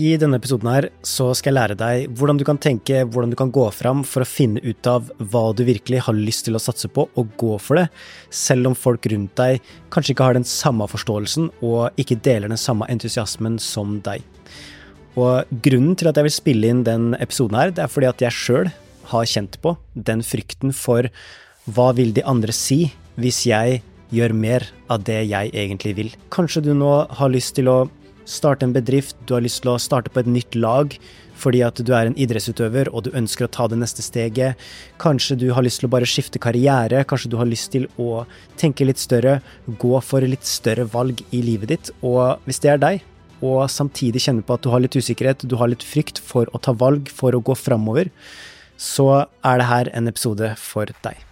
I denne episoden her så skal jeg lære deg hvordan du kan tenke, hvordan du kan gå fram for å finne ut av hva du virkelig har lyst til å satse på, og gå for det, selv om folk rundt deg kanskje ikke har den samme forståelsen og ikke deler den samme entusiasmen som deg. Og grunnen til at jeg vil spille inn den episoden her, det er fordi at jeg sjøl har kjent på den frykten for hva vil de andre si hvis jeg gjør mer av det jeg egentlig vil. Kanskje du nå har lyst til å starte en bedrift, du har lyst til å starte på et nytt lag fordi at du er en idrettsutøver og du ønsker å ta det neste steget. Kanskje du har lyst til å bare skifte karriere, kanskje du har lyst til å tenke litt større, gå for litt større valg i livet ditt. Og hvis det er deg, og samtidig kjenner på at du har litt usikkerhet, du har litt frykt for å ta valg, for å gå framover, så er det her en episode for deg.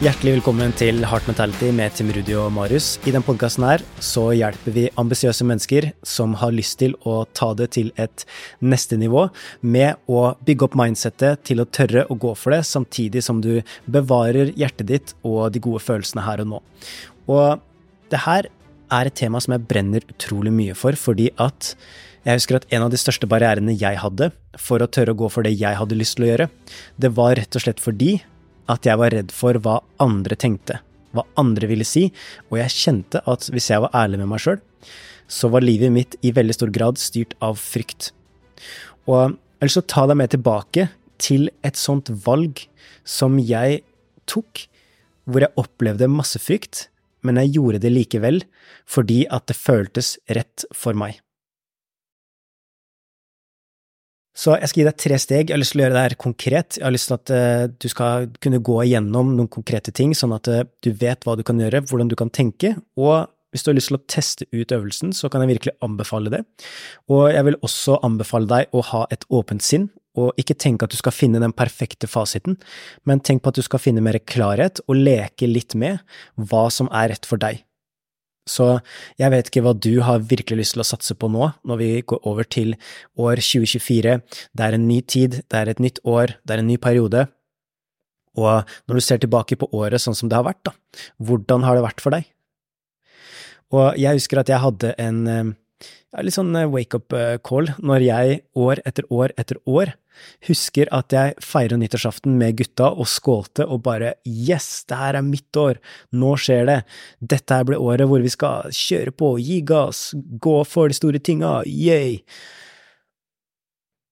Hjertelig velkommen til Heart Mentality med Tim Rudi og Marius. I denne podkasten så hjelper vi ambisiøse mennesker som har lyst til å ta det til et neste nivå, med å bygge opp mindsettet til å tørre å gå for det, samtidig som du bevarer hjertet ditt og de gode følelsene her og nå. Og det her er et tema som jeg brenner utrolig mye for, fordi at jeg husker at en av de største barrierene jeg hadde for å tørre å gå for det jeg hadde lyst til å gjøre, det var rett og slett fordi at jeg var redd for hva andre tenkte, hva andre ville si, og jeg kjente at hvis jeg var ærlig med meg sjøl, så var livet mitt i veldig stor grad styrt av frykt. Og jeg har lyst til å ta deg med tilbake til et sånt valg som jeg tok, hvor jeg opplevde masse frykt, men jeg gjorde det likevel fordi at det føltes rett for meg. Så jeg skal gi deg tre steg. Jeg har lyst til å gjøre det her konkret. Jeg har lyst til at uh, du skal kunne gå igjennom noen konkrete ting, sånn at uh, du vet hva du kan gjøre, hvordan du kan tenke, og hvis du har lyst til å teste ut øvelsen, så kan jeg virkelig anbefale det. Og jeg vil også anbefale deg å ha et åpent sinn, og ikke tenke at du skal finne den perfekte fasiten, men tenk på at du skal finne mer klarhet og leke litt med hva som er rett for deg. Så jeg vet ikke hva du har virkelig lyst til å satse på nå, når vi går over til år 2024. Det er en ny tid, det er et nytt år, det er en ny periode. Og når du ser tilbake på året sånn som det har vært, da, hvordan har det vært for deg? Og jeg husker at jeg hadde en eh, litt sånn eh, wake-up eh, når jeg år etter år etter år husker at jeg feirer nyttårsaften med gutta og skålte og bare yes, det her er mitt år, nå skjer det, dette her blir året hvor vi skal kjøre på, gi gass, gå for de store tinga, yay!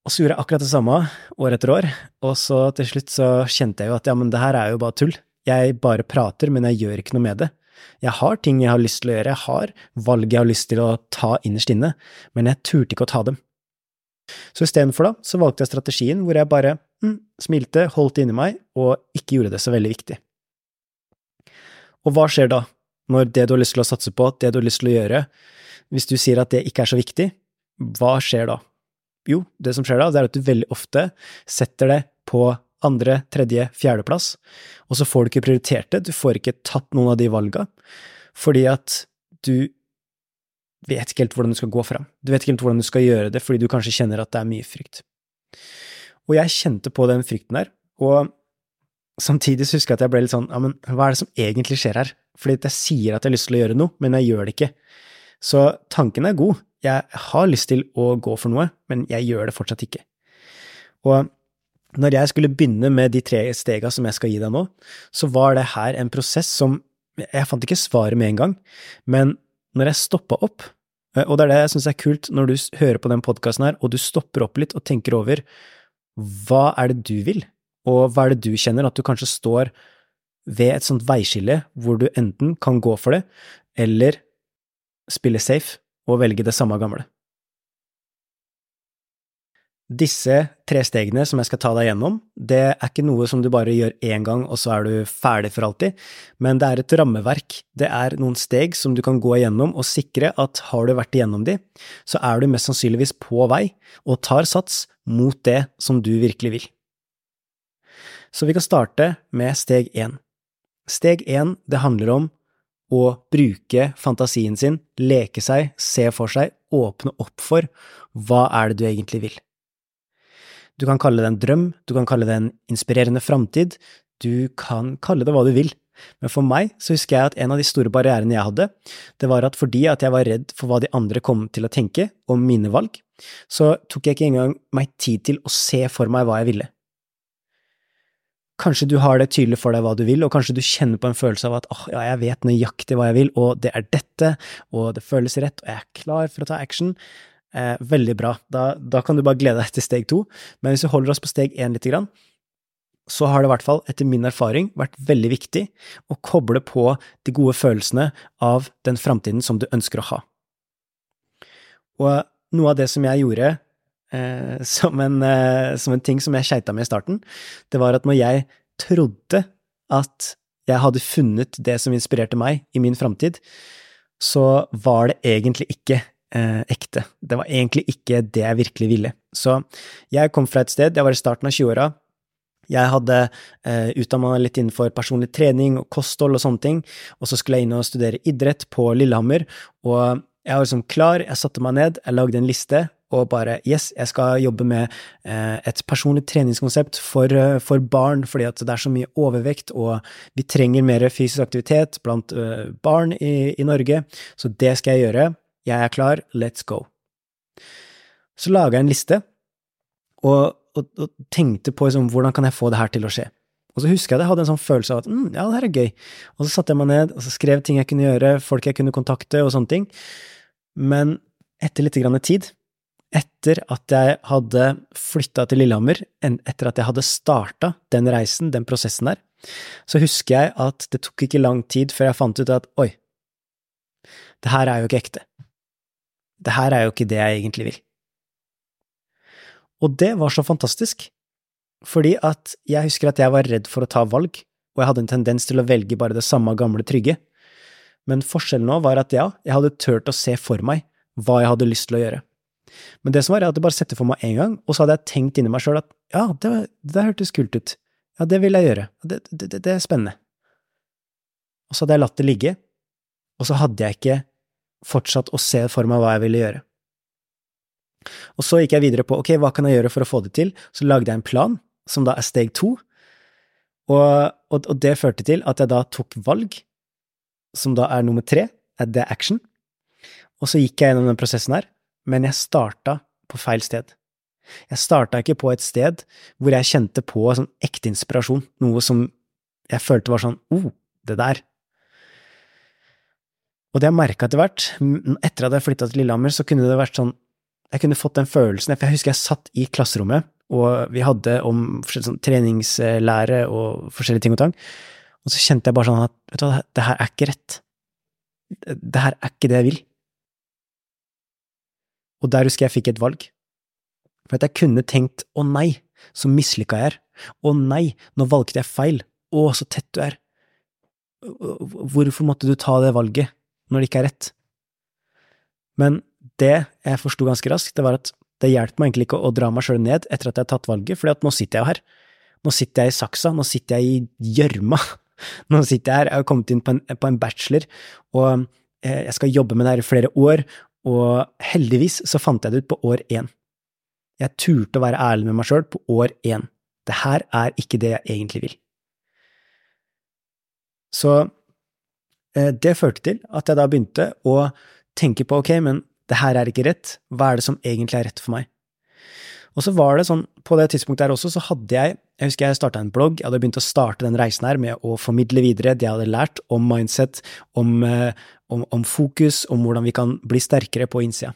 Og så gjorde jeg akkurat det samme år etter år, og så til slutt så kjente jeg jo at ja, men det her er jo bare tull, jeg bare prater, men jeg gjør ikke noe med det. Jeg har ting jeg har lyst til å gjøre, jeg har valg jeg har lyst til å ta innerst inne, men jeg turte ikke å ta dem. Så istedenfor da, så valgte jeg strategien hvor jeg bare mm, smilte, holdt det inni meg og ikke gjorde det så veldig viktig. Og hva skjer da, når det du har lyst til å satse på, det du har lyst til å gjøre, hvis du sier at det ikke er så viktig, hva skjer da? Jo, det som skjer da, det er at du veldig ofte setter det på andre, tredje, fjerdeplass, og så får du ikke prioritert det, du får ikke tatt noen av de valga, fordi at du vet ikke helt hvordan du skal gå fram, du vet ikke helt hvordan du skal gjøre det, fordi du kanskje kjenner at det er mye frykt. Og jeg kjente på den frykten der, og samtidig husker jeg at jeg ble litt sånn, ja, men hva er det som egentlig skjer her? Fordi jeg sier at jeg har lyst til å gjøre noe, men jeg gjør det ikke. Så tanken er god, jeg har lyst til å gå for noe, men jeg gjør det fortsatt ikke. Og når jeg skulle begynne med de tre stega som jeg skal gi deg nå, så var det her en prosess som Jeg fant ikke svaret med en gang, men når jeg stoppa opp, eh, og det er det jeg syns er kult når du hører på den podkasten her, og du stopper opp litt og tenker over hva er det du vil, og hva er det du kjenner, at du kanskje står ved et sånt veiskille hvor du enten kan gå for det, eller spille safe og velge det samme gamle. Disse tre stegene som jeg skal ta deg gjennom, det er ikke noe som du bare gjør én gang og så er du ferdig for alltid, men det er et rammeverk, det er noen steg som du kan gå igjennom og sikre at har du vært igjennom de, så er du mest sannsynligvis på vei og tar sats mot det som du virkelig vil. Så vi kan starte med steg én. Steg én, det handler om å bruke fantasien sin, leke seg, se for seg, åpne opp for hva er det du egentlig vil. Du kan kalle det en drøm, du kan kalle det en inspirerende framtid, du kan kalle det hva du vil, Men for meg så husker jeg at en av de store barrierene jeg hadde, det var at fordi at jeg var redd for hva de andre kom til å tenke om mine valg, så tok jeg ikke engang meg tid til å se for meg hva jeg ville. Kanskje du har det tydelig for deg hva du vil, og kanskje du kjenner på en følelse av at åh, ja, jeg vet nøyaktig hva jeg vil, og det er dette, og det føles rett, og jeg er klar for å ta action. Eh, veldig bra. Da, da, kan du bare glede deg til steg to. Men hvis vi holder oss på steg én lite grann, så har det i hvert fall, etter min erfaring, vært veldig viktig å koble på de gode følelsene av den framtiden som du ønsker å ha. Og noe av det som jeg gjorde eh, som, en, eh, som, en, ting som jeg skeita med i starten, det var at når jeg trodde at jeg hadde funnet det som inspirerte meg i min framtid, så var det egentlig ikke eh, ekte. Det var egentlig ikke det jeg virkelig ville. Så jeg kom fra et sted, jeg var i starten av 20-åra, jeg hadde eh, utdanna litt innenfor personlig trening og kosthold og sånne ting, og så skulle jeg inn og studere idrett på Lillehammer, og jeg var liksom klar, jeg satte meg ned, jeg lagde en liste, og bare yes, jeg skal jobbe med eh, et personlig treningskonsept for, eh, for, barn, fordi at det er så mye overvekt, og vi trenger mer fysisk aktivitet blant uh, barn i, i, Norge, så det skal jeg gjøre. Jeg er klar, let's go. Så laga jeg en liste, og, og, og tenkte på liksom, hvordan kan jeg få det her til å skje. Og så husker jeg at jeg hadde en sånn følelse av at mm, ja, det her er gøy. Og så satte jeg meg ned og så skrev ting jeg kunne gjøre, folk jeg kunne kontakte og sånne ting. Men etter litt grann tid, etter at jeg hadde flytta til Lillehammer, etter at jeg hadde starta den reisen, den prosessen der, så husker jeg at det tok ikke lang tid før jeg fant ut at oi, det her er jo ikke ekte. Det her er jo ikke det jeg egentlig vil. Og det var så fantastisk, fordi at jeg husker at jeg var redd for å ta valg, og jeg hadde en tendens til å velge bare det samme gamle trygge. Men forskjellen nå var at ja, jeg hadde turt å se for meg hva jeg hadde lyst til å gjøre. Men det som var, jeg hadde bare sett det for meg én gang, og så hadde jeg tenkt inni meg sjøl at ja, det, det hørtes kult ut, ja, det vil jeg gjøre, det, det, det, er spennende. Og så hadde jeg latt det ligge, og så hadde jeg ikke fortsatt å se for meg hva jeg ville gjøre. Og så gikk jeg videre på ok, hva kan jeg gjøre for å få det til, så lagde jeg en plan, som da er steg to, og, og, og det førte til at jeg da tok valg, som da er nummer tre, det er action, og så gikk jeg gjennom den prosessen her, men jeg starta på feil sted. Jeg starta ikke på et sted hvor jeg kjente på sånn ekte inspirasjon, noe som jeg følte var sånn oh, det der. Og det jeg merka etter hvert, etter at jeg flytta til Lillehammer, så kunne det vært sånn Jeg kunne fått den følelsen, for jeg husker jeg satt i klasserommet, og vi hadde om sånn treningslære og forskjellige ting og tang, og så kjente jeg bare sånn at vet du hva, det her er ikke rett. Det her er ikke det jeg vil. Og der husker jeg fikk et valg. For at jeg kunne tenkt å nei, så mislykka jeg er. Å nei, nå valgte jeg feil. Å, så tett du er. Hvorfor måtte du ta det valget når det ikke er rett? Men det jeg forsto ganske raskt, det var at det hjelper meg egentlig ikke å dra meg sjøl ned etter at jeg har tatt valget, for nå sitter jeg jo her. Nå sitter jeg i saksa, nå sitter jeg i gjørma. Nå sitter jeg her, jeg har kommet inn på en, på en bachelor, og eh, jeg skal jobbe med det her i flere år, og heldigvis så fant jeg det ut på år én. Jeg turte å være ærlig med meg sjøl på år én. Det her er ikke det jeg egentlig vil. Så det førte til at jeg da begynte å tenke på ok, men det her er ikke rett, hva er det som egentlig er rett for meg? Og så var det sånn, på det tidspunktet her også, så hadde jeg Jeg husker jeg starta en blogg, jeg hadde begynt å starte den reisen her med å formidle videre det jeg hadde lært om mindset, om, eh, om, om fokus, om hvordan vi kan bli sterkere på innsida.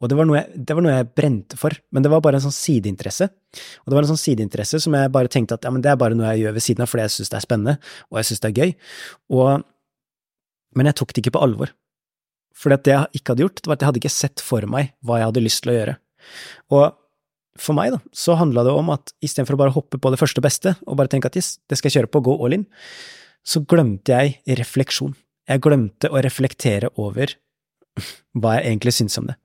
Og det var, jeg, det var, noe jeg, brente for, men det var bare en sånn sideinteresse. Og det var en sånn sideinteresse som jeg bare tenkte at ja, men det er bare noe jeg gjør ved siden av fordi jeg syns det er spennende, og jeg syns det er gøy. Og, men jeg tok det ikke på alvor. For det jeg ikke hadde gjort, det var at jeg hadde ikke sett for meg hva jeg hadde lyst til å gjøre. Og for meg, da, så handla det om at istedenfor å bare hoppe på det første beste, og bare tenke at yes, det skal jeg kjøre på, gå all in, så glemte jeg refleksjon. Jeg glemte å reflektere over hva jeg egentlig syns om det.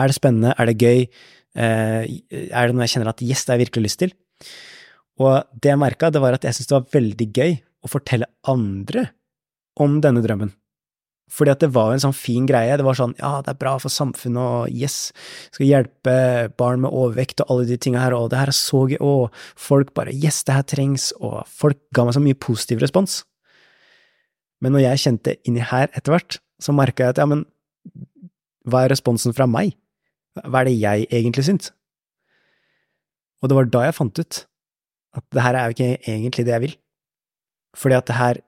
Er det spennende? Er det gøy? Eh, er det noe jeg kjenner at yes, det har jeg virkelig lyst til? Og det jeg merka, det var at jeg syntes det var veldig gøy å fortelle andre om denne drømmen. Fordi at det var en sånn fin greie. Det var sånn ja, det er bra for samfunnet, og yes, skal hjelpe barn med overvekt og alle de tinga her, og det her er så gøy, og folk bare yes, det her trengs, og folk ga meg så mye positiv respons. Men når jeg kjente inni her etter hvert, så merka jeg at ja, men hva er responsen fra meg? Hva er det jeg egentlig syns? Og det var da jeg fant ut at det her er jo ikke egentlig det jeg vil. Fordi at det her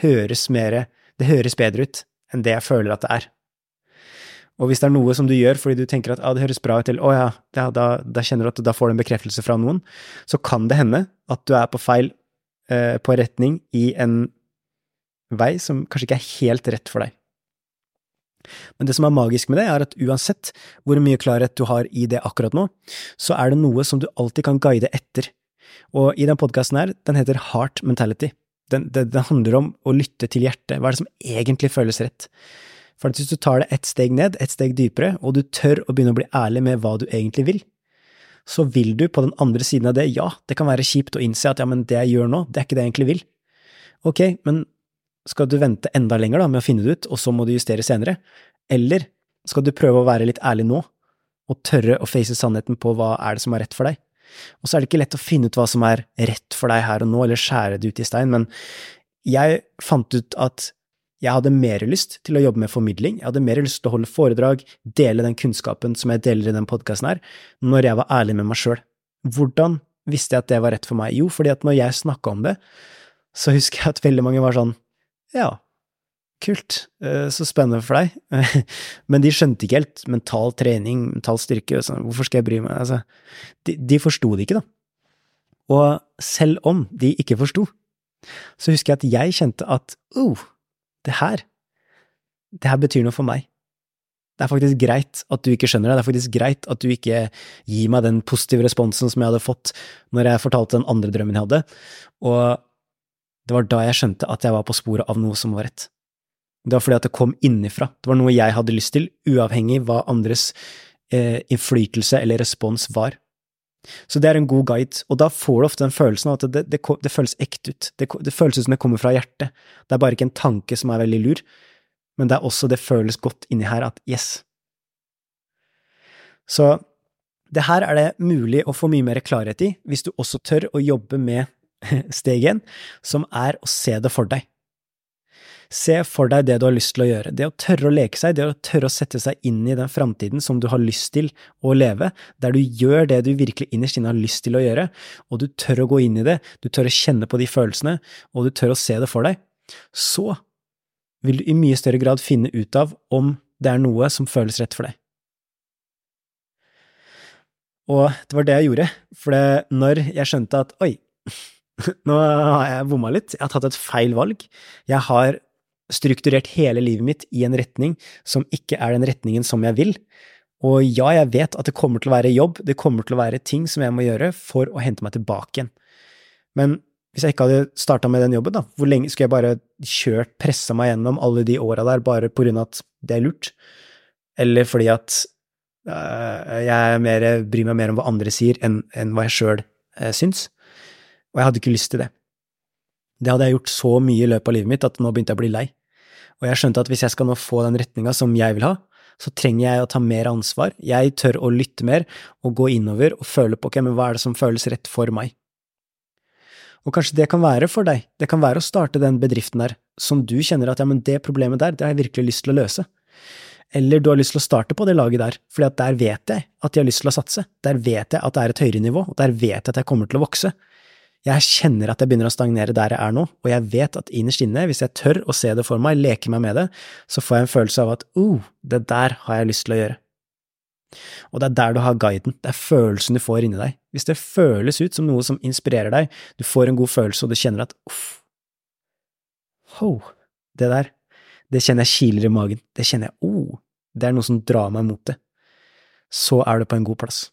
høres mere Det høres bedre ut enn det jeg føler at det er. Og hvis det er noe som du gjør fordi du tenker at ah, det høres bra ut, eller å ja, ja da, da, kjenner du at da får du en bekreftelse fra noen, så kan det hende at du er på feil eh, på retning i en vei som kanskje ikke er helt rett for deg. Men det som er magisk med det, er at uansett hvor mye klarhet du har i det akkurat nå, så er det noe som du alltid kan guide etter. Og i den podkasten her, den heter Heart Mentality. Den, det, den, handler om å lytte til hjertet. Hva er det som egentlig føles rett? For hvis du tar det ett steg ned, ett steg dypere, og du tør å begynne å bli ærlig med hva du egentlig vil, så vil du på den andre siden av det, ja, det kan være kjipt å innse at ja, men det jeg gjør nå, det er ikke det jeg egentlig vil. Ok, men skal du vente enda lenger da med å finne det ut, og så må du justere senere? Eller skal du prøve å være litt ærlig nå, og tørre å face sannheten på hva er det som er rett for deg? Og så er det ikke lett å finne ut hva som er rett for deg her og nå, eller skjære det ut i stein, men jeg fant ut at jeg hadde mer lyst til å jobbe med formidling, jeg hadde mer lyst til å holde foredrag, dele den kunnskapen som jeg deler i den podkasten her, når jeg var ærlig med meg sjøl. Hvordan visste jeg at det var rett for meg? Jo, fordi at når jeg snakka om det, så husker jeg at veldig mange var sånn ja, kult, eh, så spennende for deg. Men de skjønte ikke helt mental trening, mental styrke, sånn, hvorfor skal jeg bry meg? Altså, de, de forsto det ikke, da. Og selv om de ikke forsto, så husker jeg at jeg kjente at oh, det her, det her betyr noe for meg. Det er faktisk greit at du ikke skjønner det, det er faktisk greit at du ikke gir meg den positive responsen som jeg hadde fått når jeg fortalte den andre drømmen jeg hadde, og det var da jeg skjønte at jeg var på sporet av noe som var rett. Det var fordi at det kom innifra. Det var noe jeg hadde lyst til, uavhengig hva andres eh, innflytelse eller respons var. Så det er en god guide, og da får du ofte den følelsen av at det, det, det føles ekte ut. Det, det, føles ut som det kommer fra hjertet. Det er bare ikke en tanke som er veldig lur, men det er også det føles godt inni her at yes. Så det her er det mulig å få mye mer klarhet i hvis du også tør å jobbe med steg én, som er å se det for deg. Se for deg det du har lyst til å gjøre, det å tørre å leke seg, det å tørre å sette seg inn i den framtiden som du har lyst til å leve, der du gjør det du virkelig innerst inne har lyst til å gjøre, og du tør å gå inn i det, du tør å kjenne på de følelsene, og du tør å se det for deg, så vil du i mye større grad finne ut av om det er noe som føles rett for deg. Og det var det jeg gjorde, for det, når jeg skjønte at oi, Nå har jeg bomma litt. Jeg har tatt et feil valg. Jeg har strukturert hele livet mitt i en retning som ikke er den retningen som jeg vil. Og ja, jeg vet at det kommer til å være jobb, det kommer til å være ting som jeg må gjøre for å hente meg tilbake igjen. Men hvis jeg ikke hadde starta med den jobben, da, hvor lenge skulle jeg bare kjørt, pressa meg gjennom alle de åra der bare på grunn av at det er lurt? Eller fordi at øh, jeg mer, bryr meg mer om hva andre sier, enn, enn hva jeg sjøl øh, syns? Og jeg hadde ikke lyst til det. Det hadde jeg gjort så mye i løpet av livet mitt at nå begynte jeg å bli lei. Og jeg skjønte at hvis jeg skal nå få den retninga som jeg vil ha, så trenger jeg å ta mer ansvar, jeg tør å lytte mer og gå innover og føle på ok, men hva er det som føles rett for meg? Og kanskje det kan være for deg, det kan være å starte den bedriften der som du kjenner at ja, men det problemet der, det har jeg virkelig lyst til å løse. Eller du har lyst til å starte på det laget der, fordi at der vet jeg at jeg har lyst til å satse, der vet jeg at det er et høyere nivå, og der vet jeg at jeg kommer til å vokse. Jeg kjenner at jeg begynner å stagnere der jeg er nå, og jeg vet at innerst inne, hvis jeg tør å se det for meg, leke meg med det, så får jeg en følelse av at oh, det der har jeg lyst til å gjøre. Og det er der du har guiden, det er følelsen du får inni deg. Hvis det føles ut som noe som inspirerer deg, du får en god følelse, og du kjenner at uff, ho, det der, det kjenner jeg kiler i magen, det kjenner jeg, oh, det er noe som drar meg mot det, så er du på en god plass.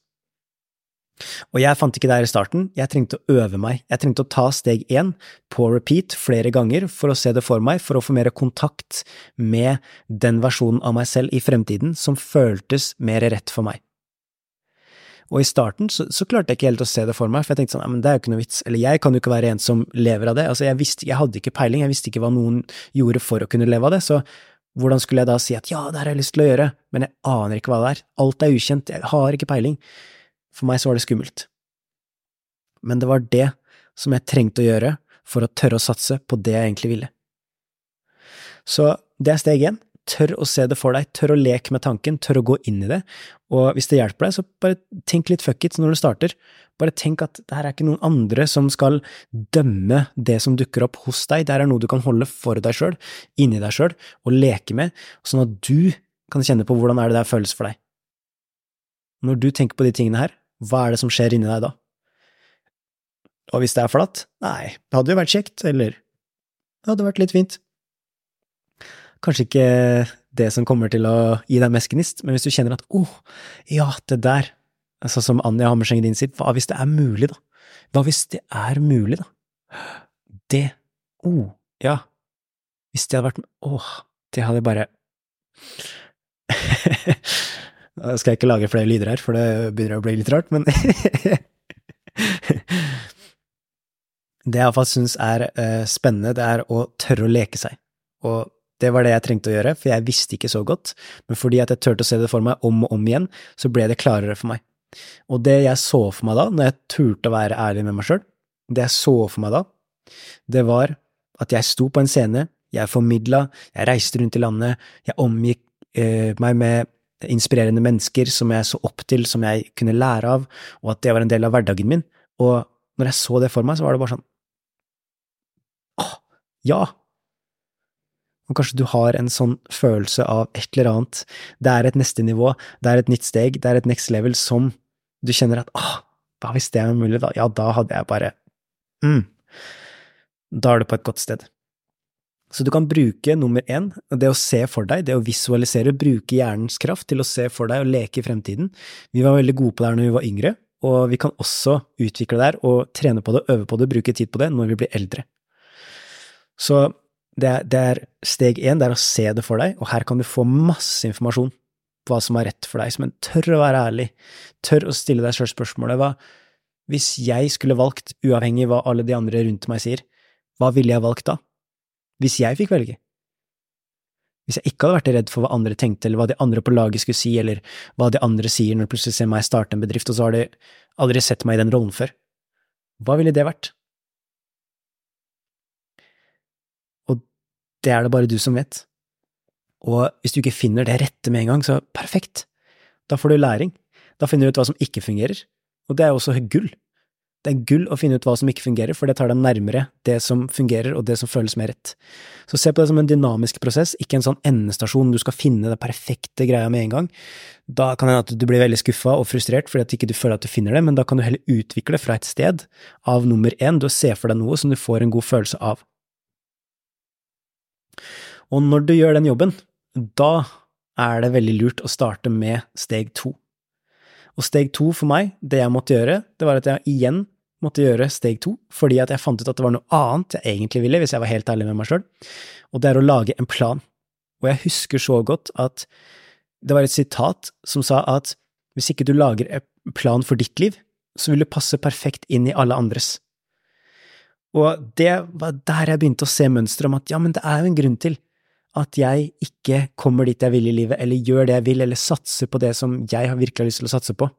Og jeg fant ikke det her i starten, jeg trengte å øve meg, jeg trengte å ta steg én på repeat flere ganger for å se det for meg, for å få mer kontakt med den versjonen av meg selv i fremtiden som føltes mer rett for meg. Og i starten så, så, klarte jeg ikke helt å se det for meg, for jeg tenkte sånn, men det er jo ikke noe vits, eller jeg kan jo ikke være en som lever av det, altså jeg visste, jeg hadde ikke peiling, jeg visste ikke hva noen gjorde for å kunne leve av det, så hvordan skulle jeg da si at ja, det har jeg lyst til å gjøre, men jeg aner ikke hva det er, alt er ukjent, jeg har ikke peiling. For meg så var det skummelt. Men det var det som jeg trengte å gjøre for å tørre å satse på det jeg egentlig ville. Så det er steg én. Tør å se det for deg, tør å leke med tanken, tør å gå inn i det. Og hvis det hjelper deg, så bare tenk litt fuck it når du starter. Bare tenk at det her er ikke noen andre som skal dømme det som dukker opp hos deg, det her er noe du kan holde for deg sjøl, inni deg sjøl, og leke med, sånn at du kan kjenne på hvordan er det der føles for deg. Når du tenker på de tingene her, hva er det som skjer inni deg da? Og hvis det er flatt, nei, det hadde jo vært kjekt, eller det hadde vært litt fint. Kanskje ikke det som kommer til å gi deg mest gnist, men hvis du kjenner at åh, oh, ja, det der, sånn som Anja Hammerseng din sier, hva hvis det er mulig, da? Hva hvis det er mulig, da? Det, oh, ja, hvis det hadde vært, åh, oh, det hadde bare Da skal jeg ikke lage flere lyder her, for det begynner å bli litt rart, men Det jeg iallfall syns er uh, spennende, det er å tørre å leke seg. Og det var det jeg trengte å gjøre, for jeg visste ikke så godt, men fordi at jeg turte å se det for meg om og om igjen, så ble det klarere for meg. Og det jeg så for meg da, når jeg turte å være ærlig med meg sjøl, det jeg så for meg da, det var at jeg sto på en scene, jeg formidla, jeg reiste rundt i landet, jeg omgikk eh, meg med inspirerende mennesker som jeg så opp til, som jeg kunne lære av, og at det var en del av hverdagen min. Og når jeg så det for meg, så var det bare sånn Åh, ja! Og kanskje du har en sånn følelse av et eller annet, det er et neste nivå, det er et nytt steg, det er et next level som du kjenner at åh, da hvis det er mulig, da? Ja, da hadde jeg bare mm. Da er du på et godt sted. Så du kan bruke nummer én, det å se for deg, det å visualisere, bruke hjernens kraft til å se for deg og leke i fremtiden. Vi var veldig gode på det her når vi var yngre, og vi kan også utvikle det her og trene på det, øve på det, bruke tid på det når vi blir eldre. Så det er, det er steg én, det er å se det for deg, og her kan du få masse informasjon på hva som er rett for deg, men tør å være ærlig, tør å stille deg selv spørsmålet hva hvis jeg skulle valgt, uavhengig av hva alle de andre rundt meg sier, hva ville jeg valgt da? Hvis jeg fikk velge? Hvis jeg ikke hadde vært redd for hva andre tenkte, eller hva de andre på laget skulle si, eller hva de andre sier når de plutselig ser meg starte en bedrift, og så har de aldri sett meg i den rollen før, hva ville det vært? Og det er det bare du som vet. Og hvis du ikke finner det rette med en gang, så perfekt. Da får du læring. Da finner du ut hva som ikke fungerer. Og det er også gull. Det er gull å finne ut hva som ikke fungerer, for det tar deg nærmere det som fungerer og det som føles mer rett. Så se på det som en dynamisk prosess, ikke en sånn endestasjon du skal finne det perfekte greia med en gang. Da kan det hende at du blir veldig skuffa og frustrert fordi at ikke du føler at du finner det, men da kan du heller utvikle fra et sted av nummer én, du ser for deg noe som du får en god følelse av. Og når du gjør den jobben, da er det veldig lurt å starte med steg to. Og steg to for meg, det jeg måtte gjøre, det var at jeg igjen måtte gjøre steg to, fordi at jeg fant ut at det var noe annet jeg egentlig ville, hvis jeg var helt ærlig med meg sjøl, og det er å lage en plan. Og jeg husker så godt at det var et sitat som sa at hvis ikke du lager en plan for ditt liv, så vil du passe perfekt inn i alle andres. Og det var der jeg begynte å se mønsteret om at ja, men det er jo en grunn til at jeg ikke kommer dit jeg vil i livet, eller gjør det jeg vil, eller satser på det som jeg har virkelig lyst til å satse på.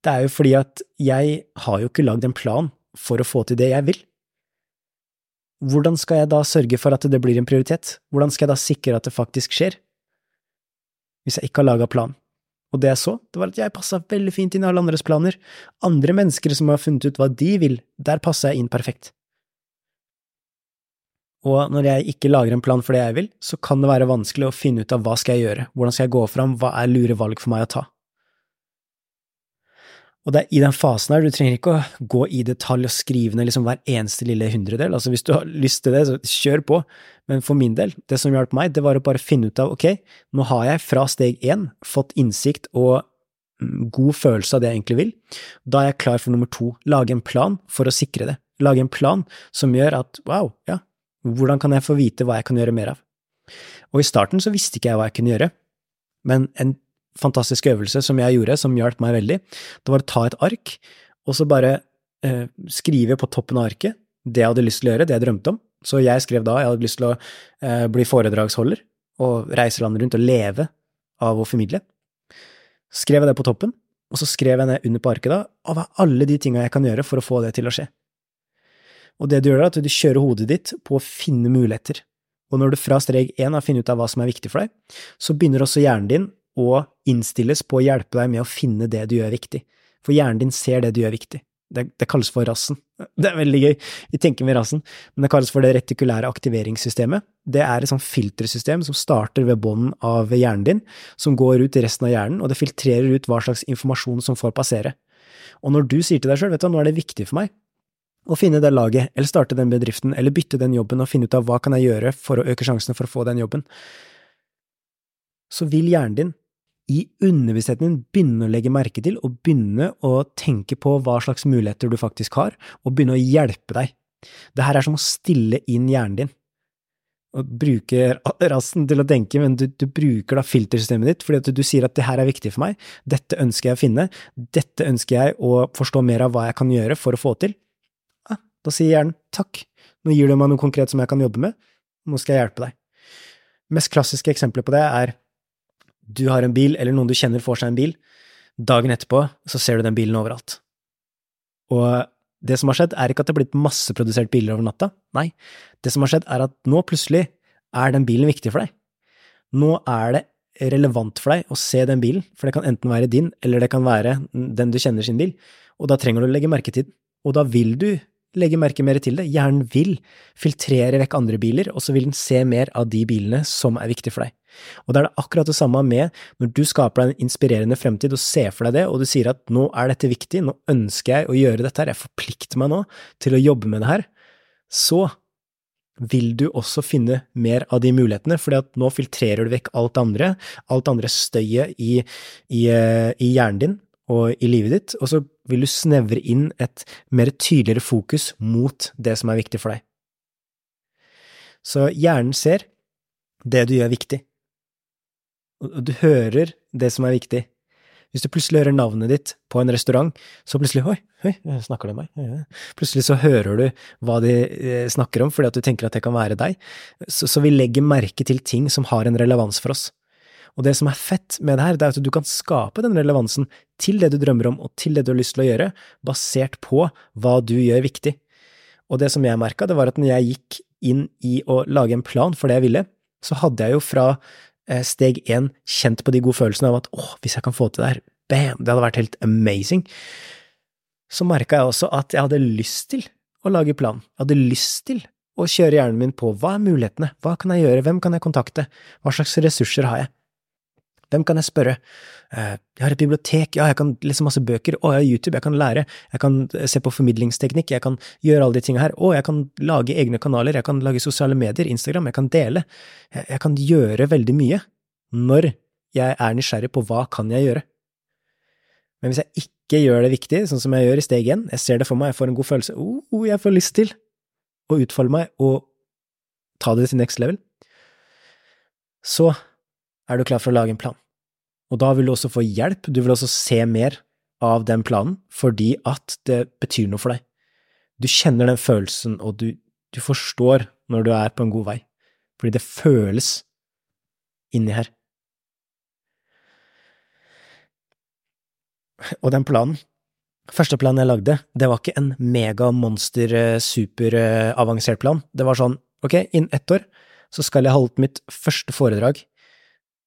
Det er jo fordi at jeg har jo ikke lagd en plan for å få til det jeg vil. Hvordan skal jeg da sørge for at det blir en prioritet? Hvordan skal jeg da sikre at det faktisk skjer? Hvis jeg ikke har laga plan. Og det jeg så, det var at jeg passa veldig fint inn i alle andres planer. Andre mennesker som har funnet ut hva de vil, der passa jeg inn perfekt. Og når jeg ikke lager en plan for det jeg vil, så kan det være vanskelig å finne ut av hva skal jeg gjøre, hvordan skal jeg gå fram, hva er lure valg for meg å ta. Og det er i den fasen her, du trenger ikke å gå i detalj og skrive ned liksom hver eneste lille hundredel, altså hvis du har lyst til det, så kjør på, men for min del, det som hjalp meg, det var å bare finne ut av ok, nå har jeg fra steg én fått innsikt og mm, god følelse av det jeg egentlig vil, da er jeg klar for nummer to, lage en plan for å sikre det, lage en plan som gjør at wow, ja, hvordan kan jeg få vite hva jeg kan gjøre mer av? Og i starten så visste ikke jeg hva jeg kunne gjøre, men en fantastisk øvelse som jeg gjorde, som hjalp meg veldig, det var å ta et ark, og så bare eh, skrive på toppen av arket det jeg hadde lyst til å gjøre, det jeg drømte om. Så jeg skrev da jeg hadde lyst til å eh, bli foredragsholder og reise landet rundt og leve av å formidle. Skrev jeg det på toppen, og så skrev jeg ned under på arket da, av alle de tinga jeg kan gjøre for å få det til å skje. Og det du gjør, er at du kjører hodet ditt på å finne muligheter. Og når du fra steg én har funnet ut av hva som er viktig for deg, så begynner også hjernen din å innstilles på å hjelpe deg med å finne det du gjør viktig. For hjernen din ser det du gjør viktig. Det, det, kalles for rassen. Det er veldig gøy, vi tenker med rassen, men det kalles for det retikulære aktiveringssystemet. Det er et sånt filtersystem som starter ved bånden av hjernen din, som går ut i resten av hjernen, og det filtrerer ut hva slags informasjon som får passere. Og når du sier til deg sjøl, vet du, nå er det viktig for meg å finne det laget, eller starte den bedriften, eller bytte den jobben og finne ut av hva kan jeg gjøre for å øke sjansene for å få den jobben, så vil hjernen din i underbevisstheten din begynne å legge merke til og begynne å tenke på hva slags muligheter du faktisk har, og begynne å hjelpe deg. Det her er som å stille inn hjernen din. Og bruke rassen til å tenke, men du, du bruker da filtersystemet ditt fordi du, du sier at det her er viktig for meg, dette ønsker jeg å finne, dette ønsker jeg å forstå mer av hva jeg kan gjøre for å få til. Ja, da sier hjernen takk, nå gir du meg noe konkret som jeg kan jobbe med, nå skal jeg hjelpe deg. Mest klassiske eksempelet på det er du har en bil, eller noen du kjenner får seg en bil, dagen etterpå så ser du den bilen overalt. Og det som har skjedd, er ikke at det har blitt masseprodusert biler over natta, nei, det som har skjedd, er at nå plutselig er den bilen viktig for deg. Nå er det relevant for deg å se den bilen, for det kan enten være din, eller det kan være den du kjenner sin bil, og da trenger du å legge merke til den, og da vil du legge merke mer til det. Hjernen vil filtrere vekk andre biler, og så vil den se mer av de bilene som er viktige for deg. Og da er det akkurat det samme med når du skaper deg en inspirerende fremtid og ser for deg det, og du sier at nå er dette viktig, nå ønsker jeg å gjøre dette her, jeg forplikter meg nå til å jobbe med det her, så vil du også finne mer av de mulighetene, fordi at nå filtrerer du vekk alt andre, alt andre støyet i, i, i hjernen din og i livet ditt, og så vil du snevre inn et mer tydeligere fokus mot det som er viktig for deg. Så hjernen ser det du gjør viktig, du hører det som er viktig. Hvis du plutselig hører navnet ditt på en restaurant, så plutselig Oi, oi, snakker de meg? Plutselig så hører du hva de eh, snakker om, fordi at du tenker at det kan være deg. Så, så vi legger merke til ting som har en relevans for oss. Og det som er fett med det her, det er at du kan skape den relevansen til det du drømmer om, og til det du har lyst til å gjøre, basert på hva du gjør viktig. Og det som jeg merka, det var at når jeg gikk inn i å lage en plan for det jeg ville, så hadde jeg jo fra steg én kjent på de gode følelsene av at åh, hvis jeg kan få til det her, bam, det hadde vært helt amazing. Så merka jeg også at jeg hadde lyst til å lage plan, jeg hadde lyst til å kjøre hjernen min på hva er mulighetene, hva kan jeg gjøre, hvem kan jeg kontakte, hva slags ressurser har jeg? Hvem kan jeg spørre? Eh, jeg har et bibliotek, ja, jeg kan lese masse bøker, å, jeg har YouTube, jeg kan lære, jeg kan eh, se på formidlingsteknikk, jeg kan gjøre alle de tingene her, å, jeg kan lage egne kanaler, jeg kan lage sosiale medier, Instagram, jeg kan dele, jeg kan gjøre veldig mye når jeg er nysgjerrig på hva kan jeg gjøre. Men hvis jeg ikke gjør det viktig, sånn som jeg gjør i steg én, jeg ser det for meg, jeg får en god følelse, oh, jeg får lyst til å utfolde meg og ta det til next level, så er du klar for å lage en plan. Og da vil du også få hjelp, du vil også se mer av den planen, fordi at det betyr noe for deg. Du kjenner den følelsen, og du, du forstår når du er på en god vei, fordi det føles inni her. Og den planen, første planen jeg lagde, det var ikke en mega monster, super superavansert eh, plan. Det var sånn, ok, innen ett år så skal jeg holde mitt første foredrag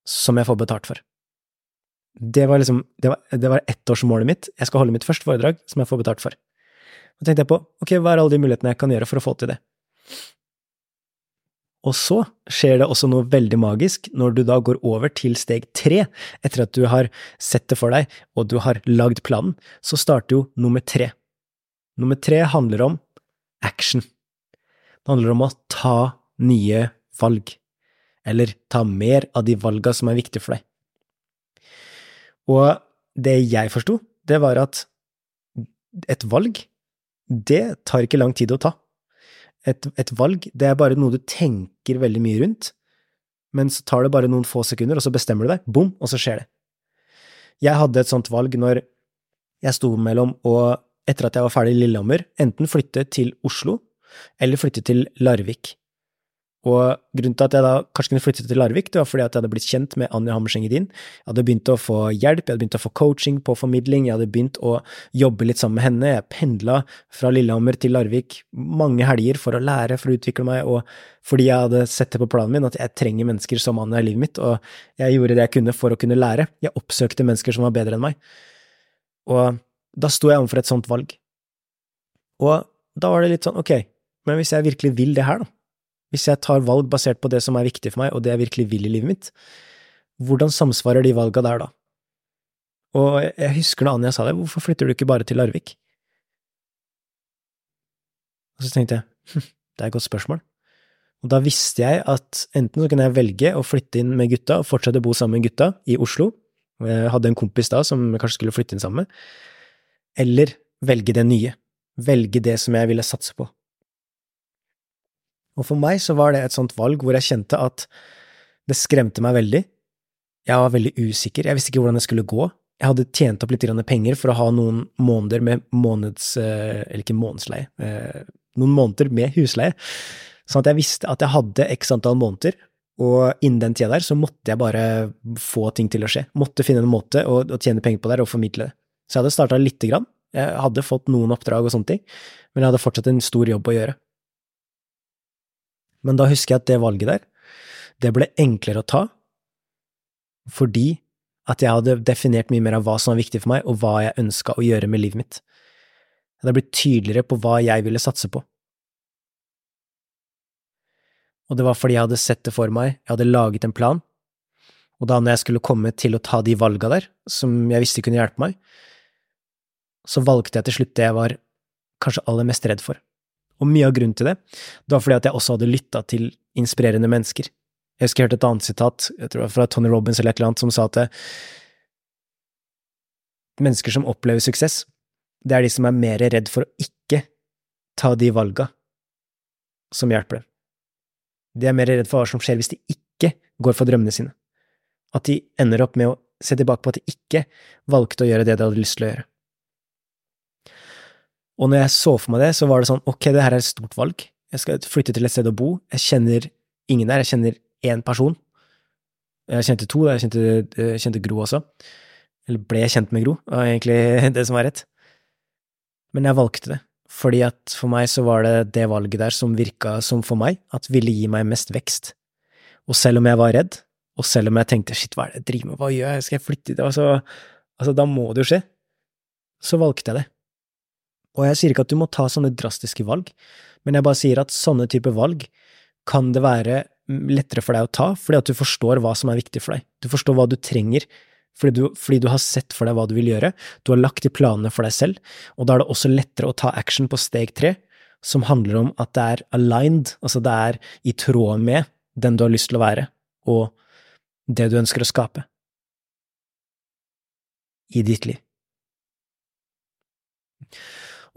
som jeg får betalt for. Det var liksom, det var, ettårsmålet mitt. Jeg skal holde mitt første foredrag som jeg får betalt for. Så tenkte jeg på, ok, hva er alle de mulighetene jeg kan gjøre for å få til det? Og så skjer det også noe veldig magisk når du da går over til steg tre, etter at du har sett det for deg og du har lagd planen, så starter jo nummer tre. Nummer tre handler om action. Det handler om å ta nye valg eller ta mer av de valga som er viktige for deg. Og det jeg forsto, det var at et valg, det tar ikke lang tid å ta. Et, et, valg, det er bare noe du tenker veldig mye rundt, men så tar det bare noen få sekunder, og så bestemmer du deg, bom, og så skjer det. Jeg hadde et sånt valg når jeg sto mellom å, etter at jeg var ferdig i Lillehammer, enten flytte til Oslo eller flytte til Larvik. Og grunnen til at jeg da kanskje kunne flytte til Larvik, det var fordi at jeg hadde blitt kjent med Anja Hammerseng Edin. Jeg hadde begynt å få hjelp, jeg hadde begynt å få coaching på formidling, jeg hadde begynt å jobbe litt sammen med henne. Jeg pendla fra Lillehammer til Larvik mange helger for å lære, for å utvikle meg, og fordi jeg hadde sett det på planen min at jeg trenger mennesker som Anja i livet mitt, og jeg gjorde det jeg kunne for å kunne lære. Jeg oppsøkte mennesker som var bedre enn meg. Og da sto jeg overfor et sånt valg. Og da var det litt sånn, ok, men hvis jeg virkelig vil det her, da? Hvis jeg tar valg basert på det som er viktig for meg, og det jeg virkelig vil i livet mitt, hvordan samsvarer de valga der da? Og jeg husker da Anja sa det, hvorfor flytter du ikke bare til Larvik? Og så tenkte jeg, hm, det er et godt spørsmål. Og da visste jeg at enten så kunne jeg velge å flytte inn med gutta og fortsette å bo sammen med gutta i Oslo, jeg hadde en kompis da som jeg kanskje skulle flytte inn sammen med, eller velge det nye, velge det som jeg ville satse på. Og for meg så var det et sånt valg hvor jeg kjente at det skremte meg veldig. Jeg var veldig usikker, jeg visste ikke hvordan det skulle gå. Jeg hadde tjent opp litt penger for å ha noen måneder med måneds… Eh, eller ikke månedsleie, eh, noen måneder med husleie. Sånn at jeg visste at jeg hadde x antall måneder, og innen den tida der så måtte jeg bare få ting til å skje. Måtte finne en måte å, tjene penger på der og formidle det. Så jeg hadde starta lite grann. Jeg hadde fått noen oppdrag og sånne ting, men jeg hadde fortsatt en stor jobb å gjøre. Men da husker jeg at det valget der, det ble enklere å ta, fordi at jeg hadde definert mye mer av hva som var viktig for meg, og hva jeg ønska å gjøre med livet mitt. Hadde blitt tydeligere på hva jeg ville satse på. Og det var fordi jeg hadde sett det for meg, jeg hadde laget en plan, og da når jeg skulle komme til å ta de valga der, som jeg visste kunne hjelpe meg, så valgte jeg til slutt det jeg var kanskje aller mest redd for. Og mye av grunnen til det, det var fordi at jeg også hadde lytta til inspirerende mennesker. Jeg husker jeg hørte et annet sitat, jeg tror det var fra Tony Robins eller et eller annet, som sa at mennesker som opplever suksess, det er de som er mer redd for å ikke ta de valga som hjelper dem. De er mer redd for hva som skjer hvis de ikke går for drømmene sine. At de ender opp med å se tilbake på at de ikke valgte å gjøre det de hadde lyst til å gjøre. Og når jeg så for meg det, så var det sånn, ok, det her er et stort valg. Jeg skal flytte til et sted å bo. Jeg kjenner ingen der, jeg kjenner én person. Jeg kjente to, jeg kjente, jeg kjente Gro også. Eller ble kjent med Gro, var egentlig det som var rett. Men jeg valgte det, fordi at for meg så var det det valget der som virka som for meg, at ville gi meg mest vekst. Og selv om jeg var redd, og selv om jeg tenkte shit, hva er det jeg driver med, hva gjør jeg, skal jeg flytte dit, altså, altså da må det jo skje, så valgte jeg det. Og jeg sier ikke at du må ta sånne drastiske valg, men jeg bare sier at sånne type valg kan det være lettere for deg å ta, fordi at du forstår hva som er viktig for deg. Du forstår hva du trenger, fordi du, fordi du har sett for deg hva du vil gjøre, du har lagt de planene for deg selv, og da er det også lettere å ta action på steg tre, som handler om at det er aligned, altså det er i tråd med den du har lyst til å være, og det du ønsker å skape i ditt liv.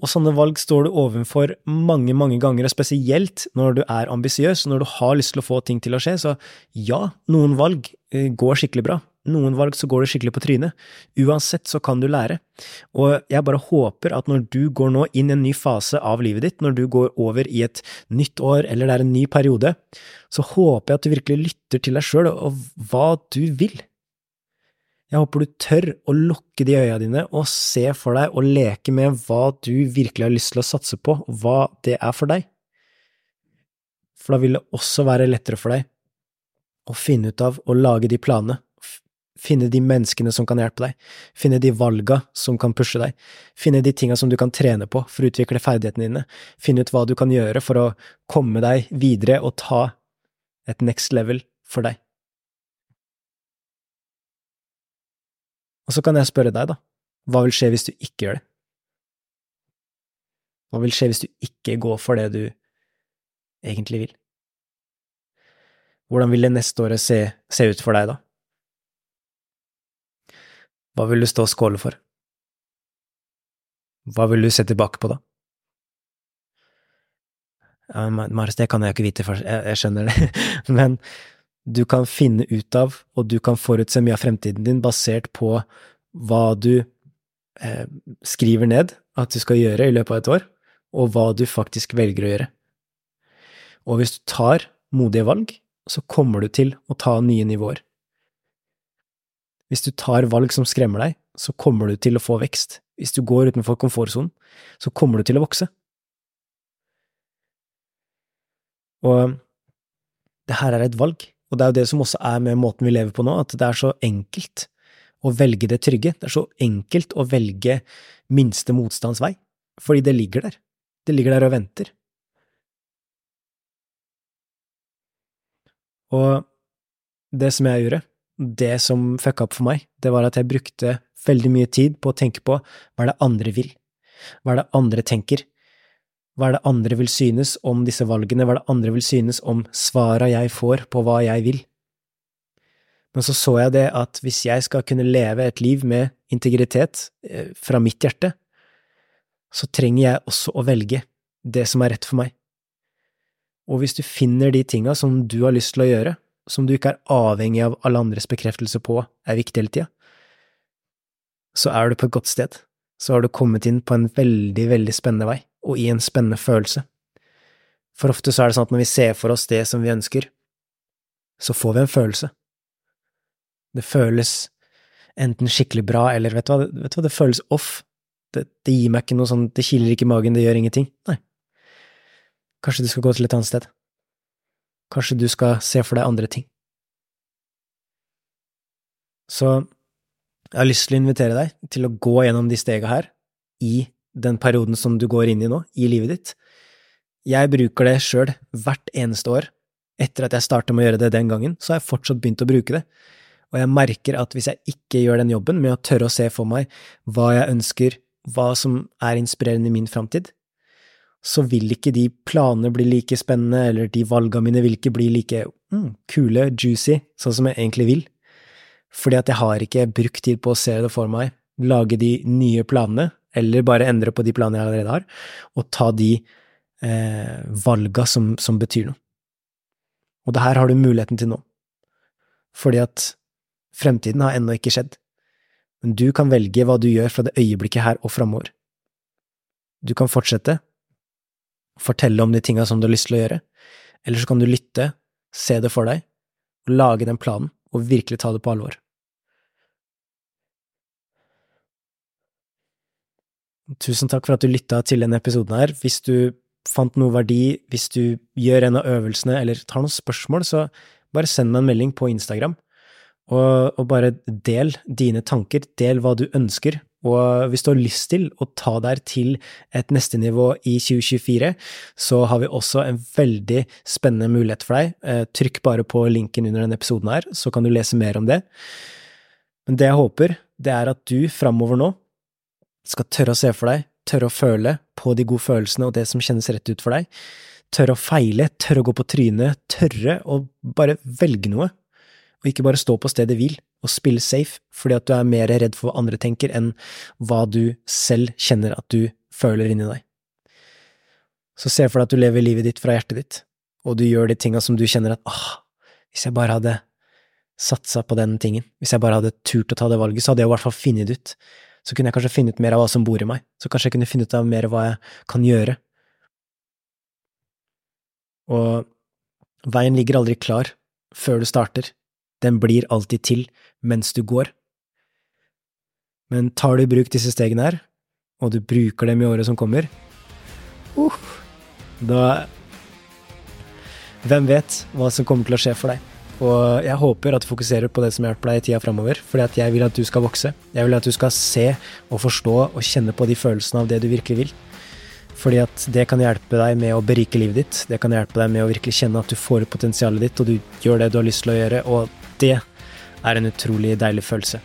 Og sånne valg står du overfor mange, mange ganger, og spesielt når du er ambisiøs, når du har lyst til å få ting til å skje. Så ja, noen valg eh, går skikkelig bra. Noen valg så går det skikkelig på trynet. Uansett så kan du lære. Og jeg bare håper at når du går nå inn i en ny fase av livet ditt, når du går over i et nytt år eller det er en ny periode, så håper jeg at du virkelig lytter til deg sjøl og hva du vil. Jeg håper du tør å lukke de øya dine og se for deg og leke med hva du virkelig har lyst til å satse på, og hva det er for deg. For da vil det også være lettere for deg å finne ut av å lage de planene, finne de menneskene som kan hjelpe deg, finne de valga som kan pushe deg, finne de tinga som du kan trene på for å utvikle ferdighetene dine, finne ut hva du kan gjøre for å komme deg videre og ta et next level for deg. Og så kan jeg spørre deg, da, hva vil skje hvis du ikke gjør det? Hva vil skje hvis du ikke går for det du egentlig vil? Hvordan vil det neste året se, se ut for deg da? Hva vil du stå og skåle for? Hva vil du se tilbake på da? Ja, Marius, det kan jeg jo ikke vite, for jeg, jeg skjønner det, men du kan finne ut av, og du kan forutse mye av fremtiden din basert på hva du eh, skriver ned at du skal gjøre i løpet av et år, og hva du faktisk velger å gjøre. Og hvis du tar modige valg, så kommer du til å ta nye nivåer. Hvis du tar valg som skremmer deg, så kommer du til å få vekst. Hvis du går utenfor komfortsonen, så kommer du til å vokse. Og det her er et valg, og det er jo det som også er med måten vi lever på nå, at det er så enkelt å velge det trygge. Det er så enkelt å velge minste motstands vei, fordi det ligger der. Det ligger der og venter. Og det som jeg gjorde, det som fucka opp for meg, det var at jeg brukte veldig mye tid på å tenke på hva er det andre vil, hva er det andre tenker, hva er det andre vil synes om disse valgene, hva er det andre vil synes om svara jeg får på hva jeg vil? Men så så jeg det at hvis jeg skal kunne leve et liv med integritet eh, fra mitt hjerte, så trenger jeg også å velge det som er rett for meg. Og hvis du finner de tinga som du har lyst til å gjøre, som du ikke er avhengig av alle andres bekreftelse på er viktig hele tida, så er du på et godt sted. Så har du kommet inn på en veldig, veldig spennende vei, og i en spennende følelse. For ofte så er det sånn at når vi ser for oss det som vi ønsker, så får vi en følelse. Det føles enten skikkelig bra, eller vet du hva, vet du hva det føles off. Det, det, gir meg ikke noe sånn, det kiler ikke i magen, det gjør ingenting. Nei. Kanskje du skal gå til et annet sted. Kanskje du skal se for deg andre ting. Så jeg har lyst til å invitere deg til å gå gjennom de stega her i den perioden som du går inn i nå, i livet ditt. Jeg bruker det sjøl hvert eneste år. Etter at jeg starta med å gjøre det den gangen, så har jeg fortsatt begynt å bruke det. Og jeg merker at hvis jeg ikke gjør den jobben med å tørre å se for meg hva jeg ønsker, hva som er inspirerende i min framtid, så vil ikke de planene bli like spennende, eller de valga mine vil ikke bli like mm, kule, juicy, sånn som jeg egentlig vil. Fordi at jeg har ikke brukt tid på å se det for meg, lage de nye planene, eller bare endre på de planene jeg allerede har, og ta de eh, valga som, som betyr noe. Og det her har du muligheten til nå. Fordi at fremtiden har ennå ikke skjedd. Men du kan velge hva du gjør fra det øyeblikket her og framover. Du kan fortsette, fortelle om de tinga som du har lyst til å gjøre, eller så kan du lytte, se det for deg, og lage den planen, og virkelig ta det på alvor. Tusen takk for at du lytta til denne episoden her. Hvis du fant noe verdi, hvis du gjør en av øvelsene eller tar noen spørsmål, så bare send meg en melding på Instagram, og, og bare del dine tanker, del hva du ønsker, og hvis du har lyst til å ta deg til et neste nivå i 2024, så har vi også en veldig spennende mulighet for deg. Eh, trykk bare på linken under denne episoden her, så kan du lese mer om det. Men det jeg håper, det er at du framover nå skal tørre å se for deg, tørre å føle på de gode følelsene og det som kjennes rett ut for deg. Tørre å feile, tørre å gå på trynet, tørre å bare velge noe, og ikke bare stå på stedet hvil og spille safe fordi at du er mer redd for hva andre tenker enn hva du selv kjenner at du føler inni deg. Så se for deg at du lever livet ditt fra hjertet ditt, og du gjør de tinga som du kjenner at åh, hvis jeg bare hadde satsa på den tingen, hvis jeg bare hadde turt å ta det valget, så hadde jeg i hvert fall funnet det ut. Så kunne jeg kanskje finne ut mer av hva som bor i meg, så kanskje jeg kunne finne ut av mer av hva jeg kan gjøre. Og veien ligger aldri klar før du starter, den blir alltid til mens du går. Men tar du i bruk disse stegene her, og du bruker dem i året som kommer, uh, da Hvem vet hva som kommer til å skje for deg? Og jeg håper at du fokuserer på det som hjelper deg i tida framover, fordi at jeg vil at du skal vokse. Jeg vil at du skal se og forstå og kjenne på de følelsene av det du virkelig vil. Fordi at det kan hjelpe deg med å berike livet ditt. Det kan hjelpe deg med å virkelig kjenne at du får ut potensialet ditt, og du gjør det du har lyst til å gjøre, og det er en utrolig deilig følelse.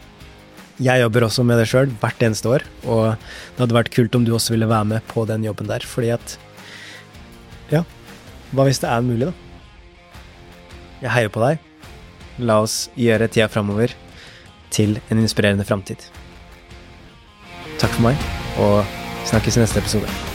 Jeg jobber også med det sjøl hvert eneste år, og det hadde vært kult om du også ville være med på den jobben der, fordi at Ja, hva hvis det er mulig, da? Jeg heier på deg. La oss gjøre tida framover til en inspirerende framtid. Takk for meg, og snakkes i neste episode.